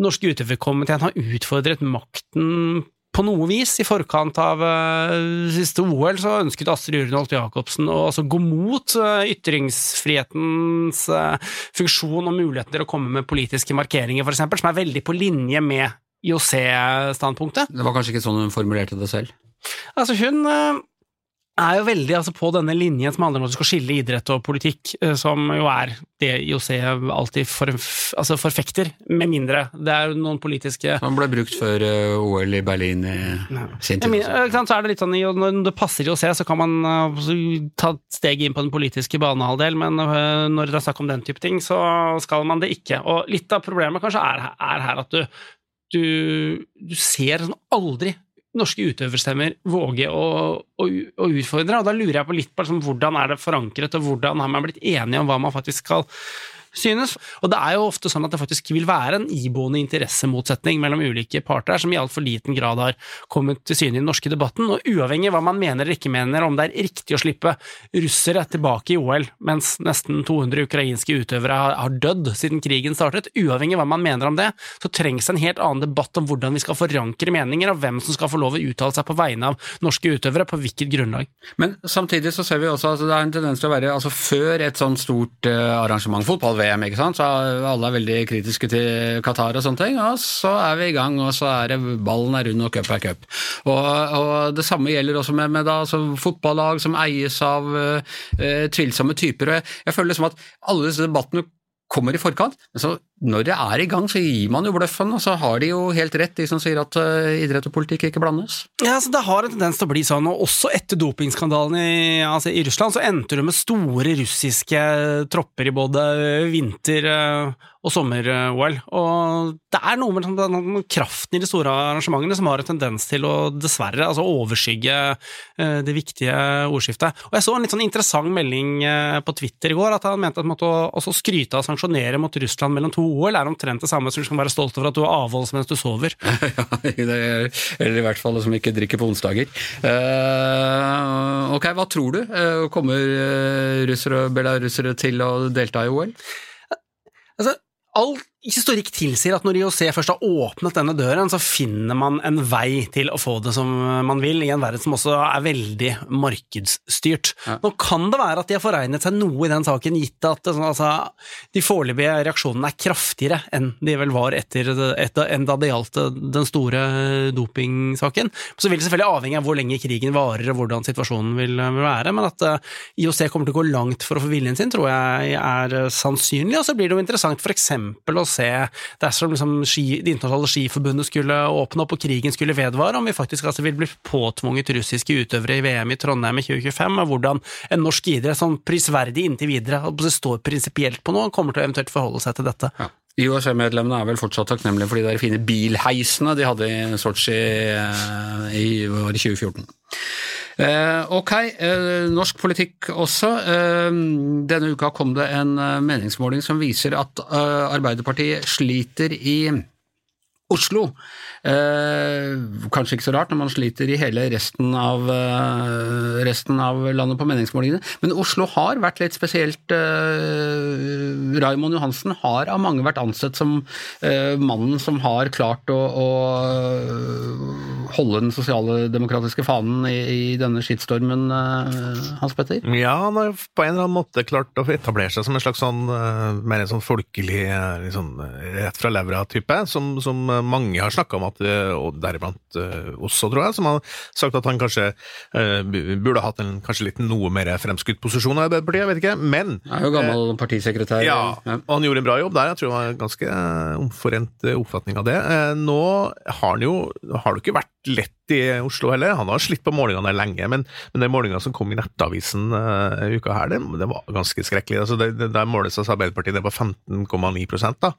eh, norske utøverkomiteen har utfordret makten på noe vis. I forkant av uh, siste OL så ønsket Astrid Urnholt Jacobsen å altså, gå mot uh, ytringsfrihetens uh, funksjon og muligheten til å komme med politiske markeringer, for eksempel, som er veldig på linje med IOC-standpunktet. Det var kanskje ikke sånn hun formulerte det selv. Altså, hun er jo veldig altså, på denne linjen som handler om at du skal skille idrett og politikk, uh, som jo er det IOC alltid for, altså, forfekter, med mindre det er noen politiske Han ble brukt før eh, OL i Berlin i sin tid. så er det litt sånn, Når det passer IOC, så kan man uh, ta et steg inn på den politiske banehalvdel, men når det er snakk om den type ting, så skal man det ikke. Og litt av problemet kanskje er, er her at du, du, du ser sånn aldri norske utøverstemmer våge å, å, å utfordre, og da lurer jeg på litt på liksom, hvordan er det forankret, og hvordan har man blitt enige om hva man faktisk skal synes. Og det er jo ofte sånn at det faktisk vil være en iboende interessemotsetning mellom ulike parter her, som i altfor liten grad har kommet til syne i den norske debatten. Og uavhengig av hva man mener eller ikke mener, om det er riktig å slippe russere tilbake i OL, mens nesten 200 ukrainske utøvere har, dødd siden krigen startet, uavhengig av hva man mener om det, så trengs en helt annen debatt om hvordan vi skal forankre meninger, og hvem som skal få lov å uttale seg på vegne av norske utøvere, på hvilket grunnlag. Men samtidig så ser vi også at det er en tendens til å være altså Før et sånt stort arrangement, arrangement, fotball-VM, ikke sant, så alle er veldig kritiske til Qatar og sånne ting, og så er vi i gang, og så er det ballen er rund og cup er cup. Og, og det samme gjelder også med, med da, altså, fotballag som eies av uh, tvilsomme typer. og jeg, jeg føler liksom at alle disse debattene kommer i forkant, men så når det er i gang, så gir man jo bløffen, og så har de jo helt rett, de som sier at eh, idrett og politikk ikke blandes. Ja, altså Det har en tendens til å bli sånn, og også etter dopingskandalen i, altså i Russland, så endte det med store russiske tropper i både vinter- eh, og sommer-OL. Og det er noe med den kraften i de store arrangementene som har en tendens til å dessverre altså overskygge eh, det viktige ordskiftet. Og jeg så en litt sånn interessant melding eh, på Twitter i går, at han mente at måtte å også skryte av sanksjonere mot Russland mellom to OL er omtrent det samme som du skal være stolt over at du har avholds mens du sover. Ja, er, eller i hvert fall som ikke drikker på onsdager. Eh, ok, hva tror du? Eh, kommer eh, russere og belarusere til å delta i OL? Altså, all, historikk tilsier at når IOC først har åpnet denne døren, så finner man en vei til å få det som man vil, i en verden som også er veldig markedsstyrt. Ja. Nå kan det være at de har foregnet seg noe i den saken, gitt at altså, de foreløpige reaksjonene er kraftigere enn de vel var etter, etter, enn da det gjaldt den store dopingsaken. Så vil det selvfølgelig avhenge av hvor lenge krigen varer og hvordan situasjonen vil, vil være, men at uh, IOC kommer til å gå langt for å få viljen sin, tror jeg er sannsynlig, og så blir det jo interessant for eksempel å se dersom liksom ski, Det internasjonale skiforbundet skulle åpne opp og krigen skulle vedvare, om vi faktisk altså vil bli påtvunget russiske utøvere i VM i Trondheim i 2025, og hvordan en norsk idrett som prisverdig inntil videre står prinsipielt på noe, kommer til å eventuelt forholde seg til dette. Ja. IOC-medlemmene er vel fortsatt takknemlige for de der fine bilheisene de hadde i Sotsji eh, i, i 2014. Eh, ok, eh, norsk politikk også. Denne uka kom det en meningsmåling som viser at Arbeiderpartiet sliter i Oslo. Eh, kanskje ikke så rart når man sliter i hele resten av, eh, resten av landet på meningsmålingene, men Oslo har vært litt spesielt. Eh, Raymond Johansen har av mange vært ansett som eh, mannen som har klart å, å holde den sosialdemokratiske fanen i, i denne skittstormen, eh, Hans Petter? Ja, han har på en eller annen måte klart å etablere seg som en slags sånn eh, mer en sånn folkelig, liksom, rett fra levra-type, som, som, mange har snakka om at, eh, og deriblant også, tror jeg, som har sagt at han kanskje burde hatt en kanskje litt noe mer fremskutt posisjon i Arbeiderpartiet, jeg vet ikke, men Han er jo gammel partisekretær. Ja, og han gjorde en bra jobb der, jeg tror han en ganske omforent oppfatning av det. nå har han jo, har det ikke vært lett i Oslo heller. Han har slitt på målingene lenge, men, men den målinga som kom i Nettavisen uh, uka her, det, det, var ganske skrekkelig. Altså, det, det, der måles altså Arbeiderpartiet ned på 15,9 da,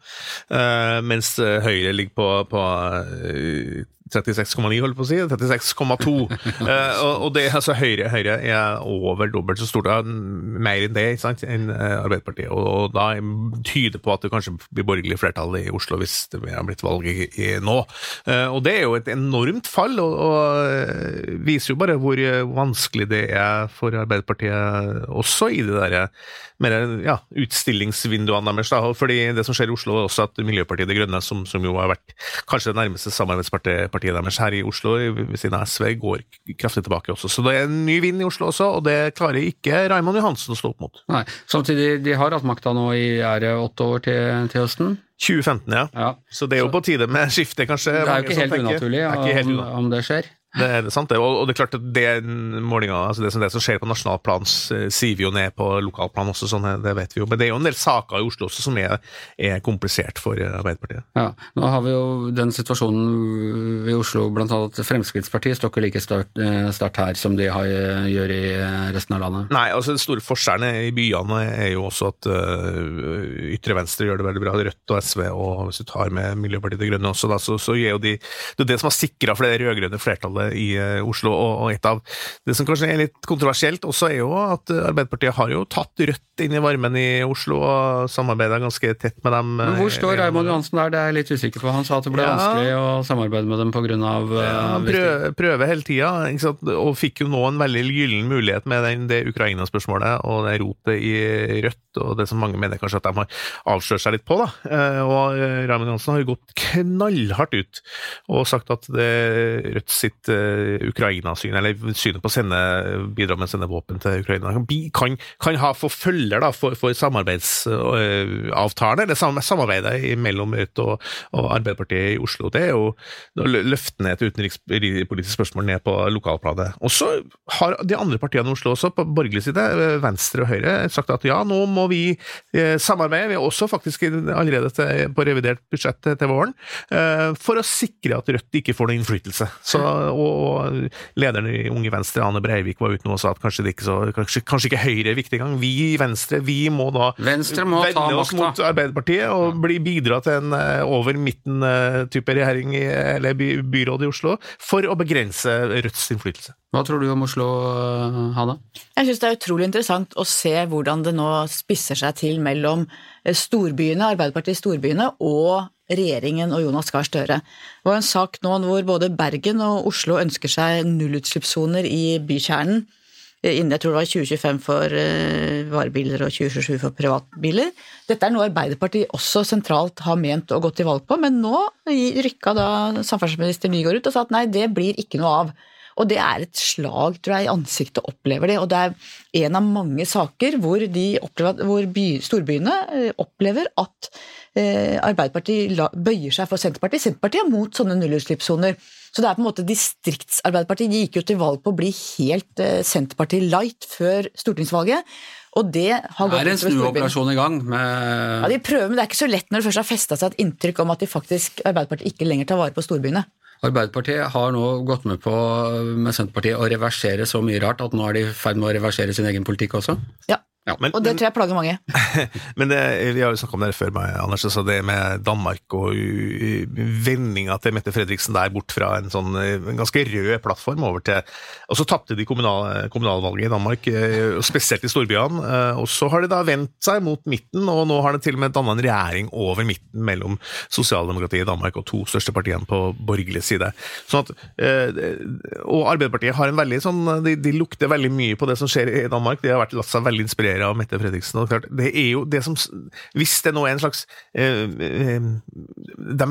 uh, mens Høyre ligger på, på uh, 36,9, holdt på å si. 36,2. eh, og, det, altså, Høyre, Høyre er over dobbelt så stort, mer enn det ikke sant, enn eh, Arbeiderpartiet. Og, og da tyder på at det kanskje blir borgerlig flertall i Oslo hvis det har blitt valg i, i nå. Eh, og det er jo et enormt fall, og, og, eh, viser jo bare hvor vanskelig det er for Arbeiderpartiet også i de der mer ja, utstillingsvinduene deres. Da. Fordi det som skjer i Oslo, er også at Miljøpartiet De Grønne, som, som jo har vært kanskje det nærmeste samarbeidspartiet deres her i Oslo, ved siden av SV, går kraftig tilbake også. Så det er en ny vind i Oslo også, og det klarer ikke Raymond Johansen å stå opp mot. Nei, Samtidig, de har hatt makta nå i ære åtte år til, til høsten? 2015, ja. ja. Så det er jo på tide med skifte, kanskje. Det er jo ikke helt unaturlig om, om det skjer. Det er sant, det. Og, det er klart at det målinga, altså det, som, det som skjer på nasjonalplan, siver jo ned på lokalplan også, sånn, det vet vi jo. Men det er jo en del saker i Oslo også som er, er komplisert for Arbeiderpartiet. Ja, Nå har vi jo den situasjonen i Oslo blant annet Fremskrittspartiet står ikke like start, eh, her som de har, gjør i resten av landet. Nei, altså den store forskjellen i byene er jo også at uh, ytre venstre gjør det veldig bra. Rødt og SV, og hvis du tar med Miljøpartiet De Grønne også, da, så, så gjør jo de Det er det som har sikra for det rød-grønne flertallet området i eh, Oslo. Og et av det som kanskje er litt kontroversielt også, er jo at Arbeiderpartiet har jo tatt Rødt inn i varmen i Oslo og samarbeida ganske tett med dem. Men Hvor står eh, Raymond Johansen der, det er jeg litt usikker på. Han sa at det ble ja. vanskelig å samarbeide med dem pga. Ja, eh, han prøver, prøver hele tida, og fikk jo nå en veldig gyllen mulighet med den, det Ukraina-spørsmålet og det rotet i Rødt, og det som mange mener kanskje at de har avslørt seg litt på. da. Og Raymond Johansen har jo gått knallhardt ut og sagt at det Rødt sitt uh, Ukraina-syn, eller synet på å sende, bidra med å sende våpen til Ukraina, kan, kan ha forfølger følger da, for, for samarbeidsavtalen, eller samarbeidet mellom Rødt og, og, Arbeiderpartiet i Oslo. Det er jo å løfte ned et utenrikspolitisk spørsmål ned på lokalplanet. Og så har de andre partiene i Oslo også, på borgerlig side, Venstre og Høyre, sagt at ja, nå må vi eh, samarbeide. Vi er også faktisk allerede til, på revidert budsjett til våren, eh, for å sikre at Rødt ikke får noen innflytelse. Så, og lederen i Unge Venstre, Ane Breivik, var ute nå og sa at kanskje, ikke, så, kanskje, kanskje ikke Høyre er viktig engang. Vi i Venstre vi må da Venstre må vende oss mot Arbeiderpartiet og bli, bidra til en uh, over midten-type uh, regjering i, eller by, byråd i Oslo, for å begrense Rødts innflytelse. Hva tror du om Oslo, Hanna? Jeg syns det er utrolig interessant å se hvordan det nå spisser seg til mellom storbyene, Arbeiderpartiet i storbyene, og regjeringen og Jonas Gahr Støre. Det var en sak nå hvor både Bergen og Oslo ønsker seg nullutslippssoner i bykjernen. innen jeg tror det var 2025 for eh, varebiler og 2027 for privatbiler. Dette er noe Arbeiderpartiet også sentralt har ment og gått til valg på, men nå rykka da samferdselsminister Nygaard ut og sa at nei, det blir ikke noe av. Og det er et slag tror jeg, i ansiktet, opplever de. Og det er en av mange saker hvor, opplever, hvor by, storbyene eh, opplever at eh, Arbeiderpartiet bøyer seg for Senterpartiet. Senterpartiet er mot sånne nullutslippssoner. Så det er på en måte Distriktsarbeiderpartiet De gikk jo til valg på å bli helt eh, Senterpartiet light før stortingsvalget. Og det har gått Det Er en snuoperasjon i gang? Med... Ja, De prøver, men det er ikke så lett når det først har festa seg et inntrykk om at de faktisk, Arbeiderpartiet ikke lenger tar vare på storbyene. Arbeiderpartiet har nå gått med på med Senterpartiet å reversere så mye rart at nå er de i ferd med å reversere sin egen politikk også? Ja. Ja. Men, Og det men, tror jeg plager mange. men det, vi har jo snakka om det før, meg, Anders. Altså det med Danmark og vendinga til Mette Fredriksen der bort fra en sånn en ganske rød plattform over til Og så tapte de kommunal, kommunalvalget i Danmark, eh, spesielt i storbyene. eh, Og så har de da vendt seg mot midten, og nå har de til og med danna en regjering over midten mellom sosialdemokratiet i Danmark og to største partiene på borgerlig side. Sånn at, eh, og Arbeiderpartiet har en veldig sånn de, de lukter veldig mye på det som skjer i Danmark. De har vært latt seg veldig inspirere av Mette Fredriksen. og klart, det er jo det som, Hvis det nå er en slags eh, eh, De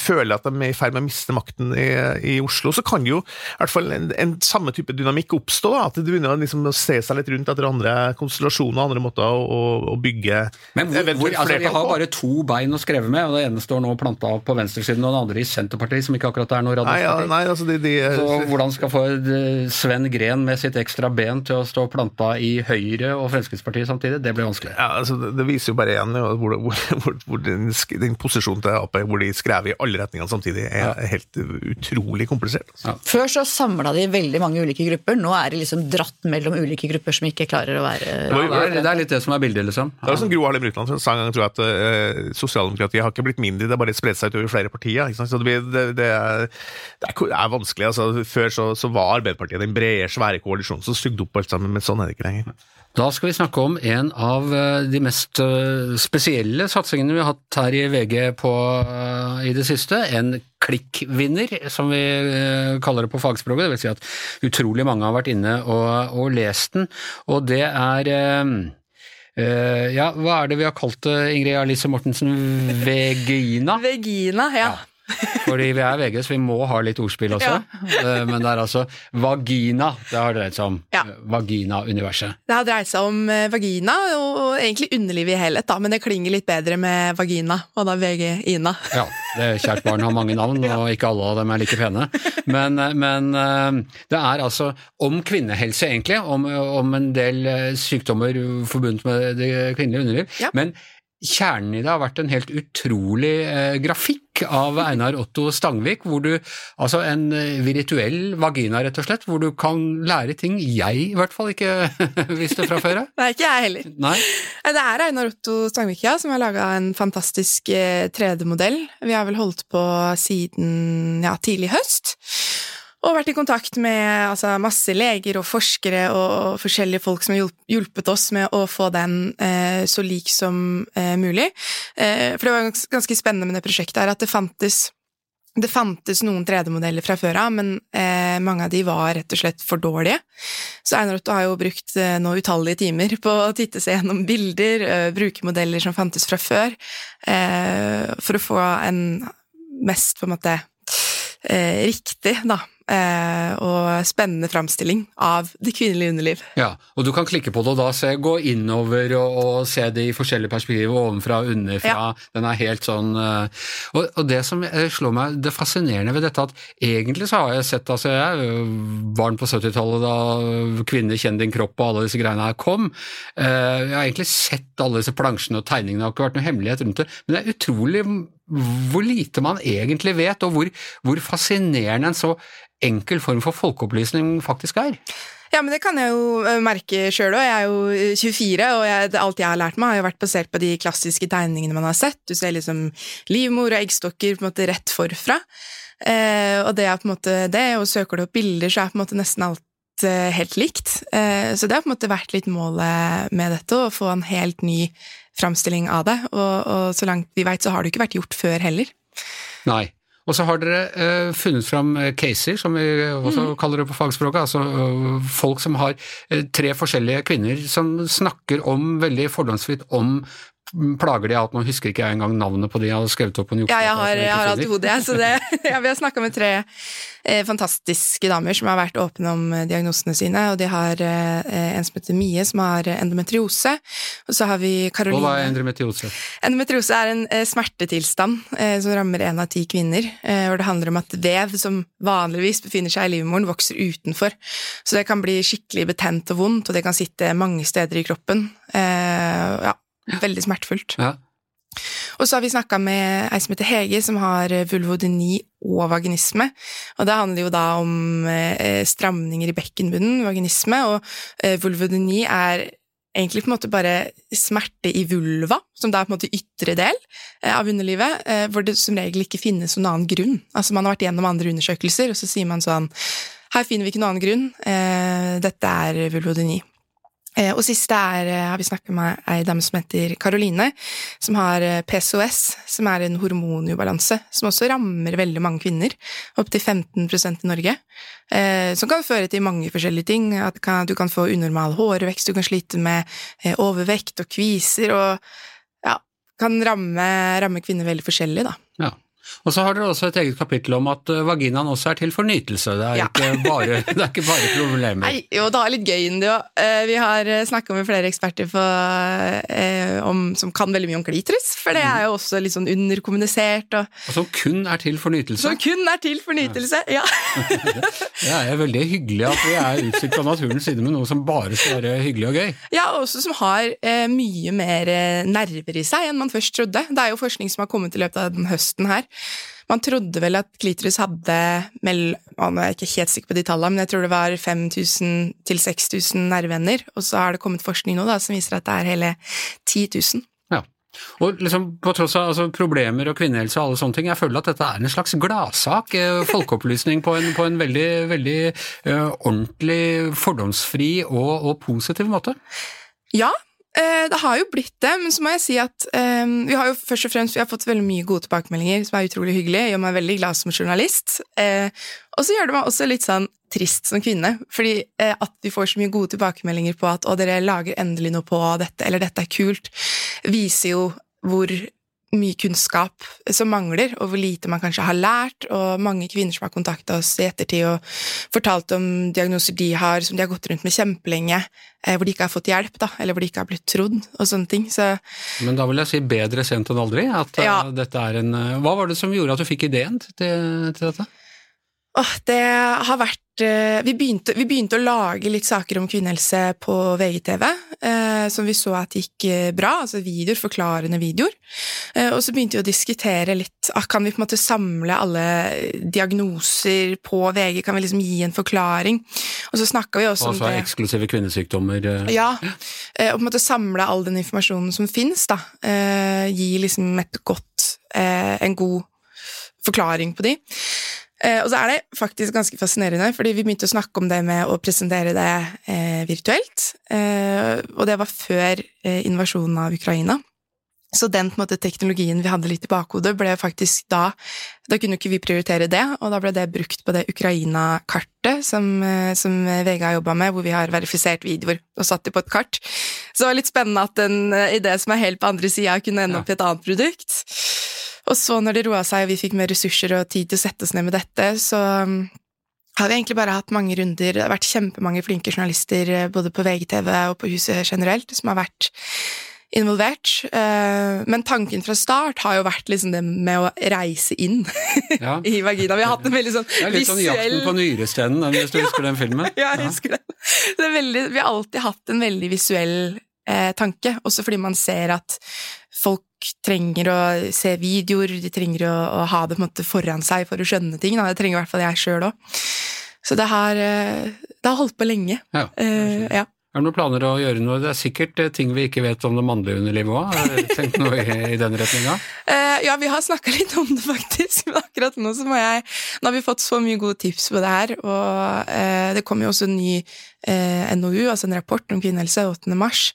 føler at de er i ferd med å miste makten i, i Oslo, så kan jo i hvert fall en, en samme type dynamikk oppstå. Da, at de begynner liksom å se seg litt rundt etter andre konstellasjoner andre måter å, å, å bygge Men hvor, hvor, altså, Vi har bare to bein å skreve med, og det ene står nå planta på venstresiden, og det andre i Senterpartiet, som ikke akkurat er noe Nei, ja, radiosparti. altså de, de, Så hvordan skal få eh, Sven Gren med sitt ekstra ben til å stå planta i Høyre og Fremskrittspartiet samtidig, det blir vanskelig. Ja, altså det, det viser jo bare igjen jo, hvor, hvor, hvor, hvor den, den posisjonen til Ap, hvor de skrev i alle retningene samtidig, er helt utrolig komplisert. Altså. Før så samla de veldig mange ulike grupper, nå er de liksom dratt mellom ulike grupper som ikke klarer å være Ja, det, er, det er litt det som er bildet, liksom. Det var som Gro Harlem Brundtland sa en gang, tror jeg, at uh, sosialdemokratiet har ikke blitt mindre, det har bare spredt seg utover flere partier. Ikke sant? Så det, blir, det, det, er, det, er, det er vanskelig. altså Før så, så var Arbeiderpartiet den brede, svære koalisjonen som sugde opp alt sammen, men sånn er det ikke lenger. Da skal vi snakke om en av eh, de mest eh, spesielle satsingene vi har hatt her i VG på, eh, i det siste. En klikkvinner, som vi kaller det på fagspråket. Det vil si at utrolig mange har vært inne og, og lest den. Og det er Ja, hva er det vi har kalt det, Ingrid Alice Mortensen? Vegina? Vegina, ja. Fordi vi er VG, så vi må ha litt ordspill også. Ja. Men det er altså vagina det har dreid seg om. Ja. Eh, Vagina-universet. Det har dreid seg om eh, vagina, og, egentlig underlivet i helhet, da, men det klinger litt bedre med vagina, og da VG-ina. Ja, det kjært barn har mange navn, og ikke alle av dem er like pene. Men, men eh, det er altså om kvinnehelse, egentlig, om, om en del eh, sykdommer forbundet med det kvinnelige underliv. Ja. Men kjernen i det har vært en helt utrolig eh, grafikk av Einar Otto Stangvik, hvor du Altså en eh, virtuell vagina, rett og slett, hvor du kan lære ting jeg i hvert fall ikke visste fra før av. Nei, ikke jeg heller. Nei. Nei, Det er Einar Otto Stangvik ja, som har laga en fantastisk eh, 3D-modell. Vi har vel holdt på siden ja, tidlig høst. Og vært i kontakt med altså, masse leger og forskere og forskjellige folk som har hjulpet oss med å få den eh, så lik som eh, mulig. Eh, for det var ganske spennende med det prosjektet her, at det fantes det fantes noen 3D-modeller fra før av, men eh, mange av de var rett og slett for dårlige. Så Einar Otto har jo brukt eh, nå utallige timer på å titte seg gjennom bilder, eh, bruke modeller som fantes fra før, for å få en mest på en måte riktig, da, og spennende framstilling av det kvinnelige underliv. Ja, og du kan klikke på det og da se, gå innover og, og se det i forskjellige perspektiver, ovenfra og underfra. Den er helt sånn eh, og, og det som eh, slår meg, det fascinerende ved dette, at egentlig så har jeg sett, altså jeg er barn på 70-tallet da Kvinner kjenn din kropp og alle disse greiene her kom. Eh, Jeg har egentlig sett alle disse plansjene og tegningene, det har ikke vært noe hemmelighet rundt det, men det er utrolig hvor lite man egentlig vet, og hvor, hvor fascinerende en så enkel form for folkeopplysning faktisk er. Ja, men det kan jeg jo eh, merke sjøl òg. Jeg er jo eh, 24, og jeg, alt jeg har lært meg, har jo vært basert på de klassiske tegningene man har sett. Du ser liksom livmor og eggstokker på en måte rett forfra. Eh, og det er på en måte det, og søker du opp bilder, så er på en måte nesten alt eh, helt likt. Eh, så det har på en måte vært litt målet med dette, å få en helt ny framstilling av det. Og, og så langt vi veit, så har det ikke vært gjort før heller. Nei. Og så har dere uh, funnet fram eh, caser, som vi også Mm. kaller det på fagspråket. Altså uh, folk som har uh, tre forskjellige kvinner som snakker om veldig fordomsfritt om plager de har hatt. Nå husker ikke jeg engang navnet på de jeg hadde skrevet opp på en Ja, jeg har, jeg jeg har alt i hodet, jeg. Så det, ja, vi har snakka med tre eh, fantastiske damer som har vært åpne om eh, diagnosene sine. Og de har eh, en som heter Mie, som har eh, endometriose. Og så har vi Og hva er endometriose? Endometriose er en eh, smertetilstand eh, som rammer én av ti kvinner. Eh, hvor det handler om at vev som vanligvis befinner seg i livmoren, vokser utenfor. Så det kan bli skikkelig betent og vondt, og det kan sitte mange steder i kroppen. Eh, ja, veldig smertefullt. Ja. Og så har vi snakka med ei som heter Hege, som har eh, vulvodyni og vaginisme. Og det handler jo da om eh, stramninger i bekkenbunnen, vaginisme, og eh, vulvodyni er egentlig på en måte bare smerte i vulva, som da er på en måte ytre del av underlivet, hvor det som regel ikke finnes noen annen grunn. Altså Man har vært gjennom andre undersøkelser, og så sier man sånn Her finner vi ikke noen annen grunn. Eh, dette er vulvodyni. Eh, Og siste er, eh, har vi snakket med ei dame som heter Karoline, som har eh, PCOS, som er en hormonubalanse, som også rammer veldig mange kvinner, opptil 15% i Norge, som kan føre til mange forskjellige ting. At du kan få unormal hårvekst, du kan slite med overvekt og kviser, og ja, kan ramme, ramme kvinner veldig forskjellig, da. Ja. Og så har dere også et eget kapittel om at eh, vaginaen også er til for nytelse. Det er, Ja. ikke, bare, det er ikke bare problemer. Nei, jo, det er litt gøy inni det òg. Vi har snakka med flere eksperter for, eh, om, som kan veldig mye om klitoris, for det er jo også litt sånn underkommunisert, og Og som kun er til for nytelse. som kun er til for nytelse. Ja. Det er veldig hyggelig at vi er utstyrt fra naturens side med noe som bare skal være hyggelig og gøy. ja, og også som har eh, mye mer eh, nerver i seg enn man først trodde. Det er jo forskning som har kommet i løpet av den høsten her. Man trodde vel at klitoris hadde mell... å, Nå er jeg ikke helt sikker på de tallene, men jeg tror det var 5000 til 6000 nerveender. Og så har det kommet forskning nå da, som viser at det er hele 10 000. Ja. Og liksom på tross av altså, problemer og kvinnehelse og alle sånne ting, jeg føler at dette er en slags gladsak. eh, Folkeopplysning på en, på en veldig, veldig uh, ordentlig, fordomsfri og, og positiv måte. Ja, det har jo blitt det, men så må jeg si at um, vi har jo først og fremst vi har fått veldig mye gode tilbakemeldinger, som er utrolig hyggelig, gjør meg veldig glad som journalist. Uh, og så gjør det meg også litt sånn trist som kvinne, fordi uh, at vi får så mye gode tilbakemeldinger på at å, dere lager endelig noe på dette, eller dette er kult, viser jo hvor mye kunnskap som mangler, og hvor lite man kanskje har lært, og mange kvinner som har kontakta oss i ettertid og fortalt om diagnoser de har, som de har gått rundt med kjempelenge, eh, hvor de ikke har fått hjelp, da, eller hvor de ikke har blitt trodd, og sånne ting. Så Men da vil jeg si bedre sent enn aldri. At eh, Ja. dette er en eh, Hva var det som gjorde at du fikk ideen til, til dette? Åh, det har vært eh, vi begynte, vi begynte å lage litt saker om kvinnehelse på VGTV, eh, som vi så at gikk eh, bra, altså videoer, forklarende videoer. Eh, og så begynte vi å diskutere litt ah, Kan vi på en måte samle alle diagnoser på VG? Kan vi liksom gi en forklaring? Og så snakka vi også om Altså det eksklusive kvinnesykdommer. eh, Ja, eh, og på en måte samle all den informasjonen som fins, da. Eh, Gi liksom et godt, eh, en god forklaring på de. Eh, Og så er det faktisk ganske fascinerende, fordi vi begynte å snakke om det med å presentere det eh, virtuelt, eh, og det var før eh, invasjonen av Ukraina. Så den måte, teknologien vi hadde litt i bakhodet, ble faktisk da Da kunne ikke vi prioritere det, og da ble det brukt på det Ukraina-kartet som, eh, som VG har jobba med, hvor vi har verifisert videoer og satt dem på et kart. Så det var litt spennende at en eh, idé som er helt på andre sida, kunne ende opp i et annet produkt. Og så når det roa seg og vi fikk mer ressurser og tid til å sette oss ned med dette, så um, har vi egentlig bare hatt mange runder. Det har vært kjempemange flinke journalister eh, både på VGTV og på Huset generelt som har vært involvert. Eh, Men tanken fra start har jo vært liksom det med å reise inn Ja. i vagina. Vi har hatt en veldig sånn Det er litt sånn Jakten på nyrestenen, hvis du husker den filmen? Ja, jeg husker det. det er veldig, vi har alltid hatt en veldig visuell eh, tanke, også fordi man ser at folk trenger å se videoer, de trenger å, å ha det måte foran seg for å skjønne ting. Da. Det trenger i hvert fall jeg sjøl òg. Så det har, eh, det har holdt på lenge. Ja. Uh, ja. Er det noen planer å gjøre noe? Det er sikkert eh, ting vi ikke vet om det mannlige underlivet òg. Har dere tenkt noe i, i den retninga? Uh, ja, vi har snakka litt om det, faktisk. Men akkurat nå så må jeg Nå har vi fått så mye gode tips på det her, og uh, det kommer jo også en ny eh, NOU, altså en rapport om kvinnehelse, 8. mars.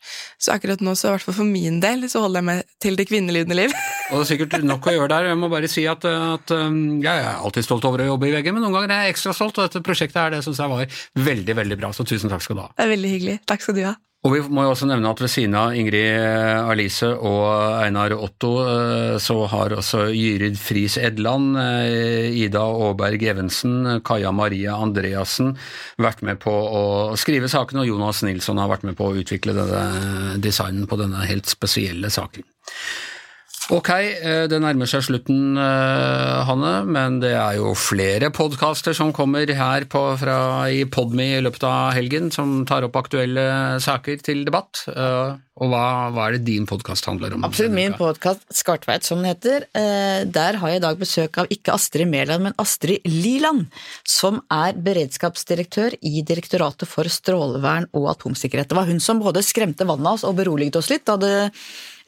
Så akkurat nå, så i hvert fall for min del, så holder jeg meg til det kvinnelydende liv. Og det er sikkert nok å gjøre der. Jeg må bare si at, at um, jeg er alltid stolt over å jobbe i VG, men noen ganger er jeg ekstra stolt, og dette prosjektet her, det syns jeg var veldig, veldig bra. Så tusen takk skal du ha. Det er veldig hyggelig. Takk skal du ha. Og vi må jo også nevne at ved siden av Ingrid Alice og Einar Otto, eh, så har også Gyrid Friis Edland, eh, Ida Aaberg Evensen, Kaja Maria Andreassen vært med på å skrive saken, og Jonas Nilsson har vært med på å utvikle denne designen på denne helt spesielle saken. Ok, eh, det nærmer seg slutten, eh, Hanne, men det er jo flere podkaster som kommer her på, fra, i Podme i løpet av helgen, som tar opp aktuelle saker til debatt. Eh, Og hva, hva er det din podkast handler om? Absolutt. Min podkast Skartveit, som den heter, der har jeg i dag besøk av ikke Astrid Mæland, men Astrid Liland, som er beredskapsdirektør i Direktoratet for strålevern og atomsikkerhet. Det var hun som både skremte vannet av oss og beroliget oss litt da det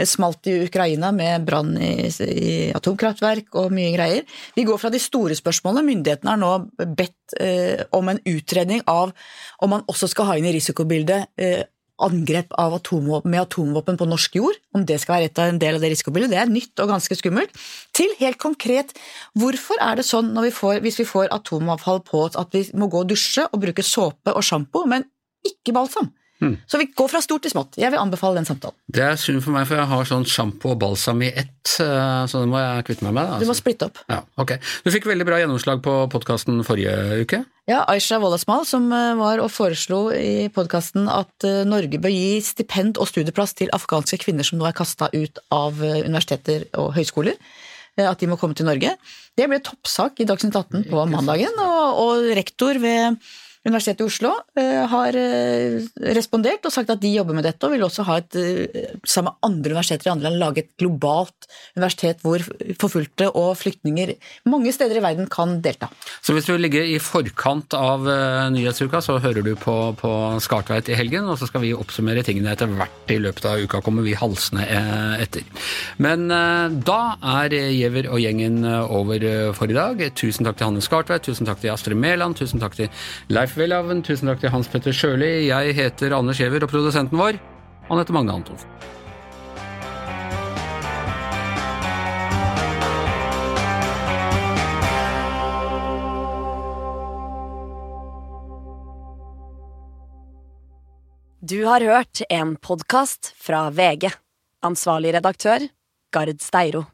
smalt i Ukraina med brann i, i atomkraftverk og mye greier. Vi går fra de store spørsmålene. Myndighetene har nå bedt eh, om en utredning av om man også skal ha inn i risikobildet eh, angrep atomvåpen, med atomvåpen på norsk jord, om det skal være et av en del av det risikobildet, det er nytt og ganske skummelt. Til helt konkret, hvorfor er det sånn vi får, hvis vi får atomavfall på oss at vi må gå og dusje og bruke såpe og sjampo, men ikke balsam? Hmm. Så vi går fra stort til smått. Jeg vil anbefale den samtalen. Det er synd for meg, for jeg har sånn sjampo og balsam i ett, eh, så det må jeg kvitte meg med. Du må Altså. splitte opp. Ja, ok. Du fikk veldig bra gjennomslag på podkasten forrige uke. Ja, Aisha Wolasmal som eh, var og foreslo i podkasten at eh, Norge bør gi stipend og studieplass til afghanske kvinner som nå er kasta ut av universiteter og høyskoler. At de må komme til Norge. Det ble toppsak i Dagsnytt 18 på mandagen, og, og rektor ved Universitetet i Oslo eh, har eh, respondert og sagt at de jobber med dette, og vil også ha et, eh, sammen med andre universiteter i andre land, lage et globalt universitet hvor forfulgte og flyktninger mange steder i verden kan delta. Så hvis du ligger i forkant av nyhetsuka, så hører du på, på Skartveit i helgen, og så skal vi oppsummere tingene etter hvert i løpet av uka, kommer vi halsende etter. Men da er Giæver og gjengen over for i dag. Tusen takk til Hanne Skartveit, tusen takk til Astrid Mæland, tusen takk til Leif Welhaven, tusen takk til Hans Petter Sjøli. Jeg heter Anders Giæver, og produsenten vår, han heter Magne Antonsen. Du har hørt en podkast fra VG. Ansvarlig redaktør, Gard Steiro.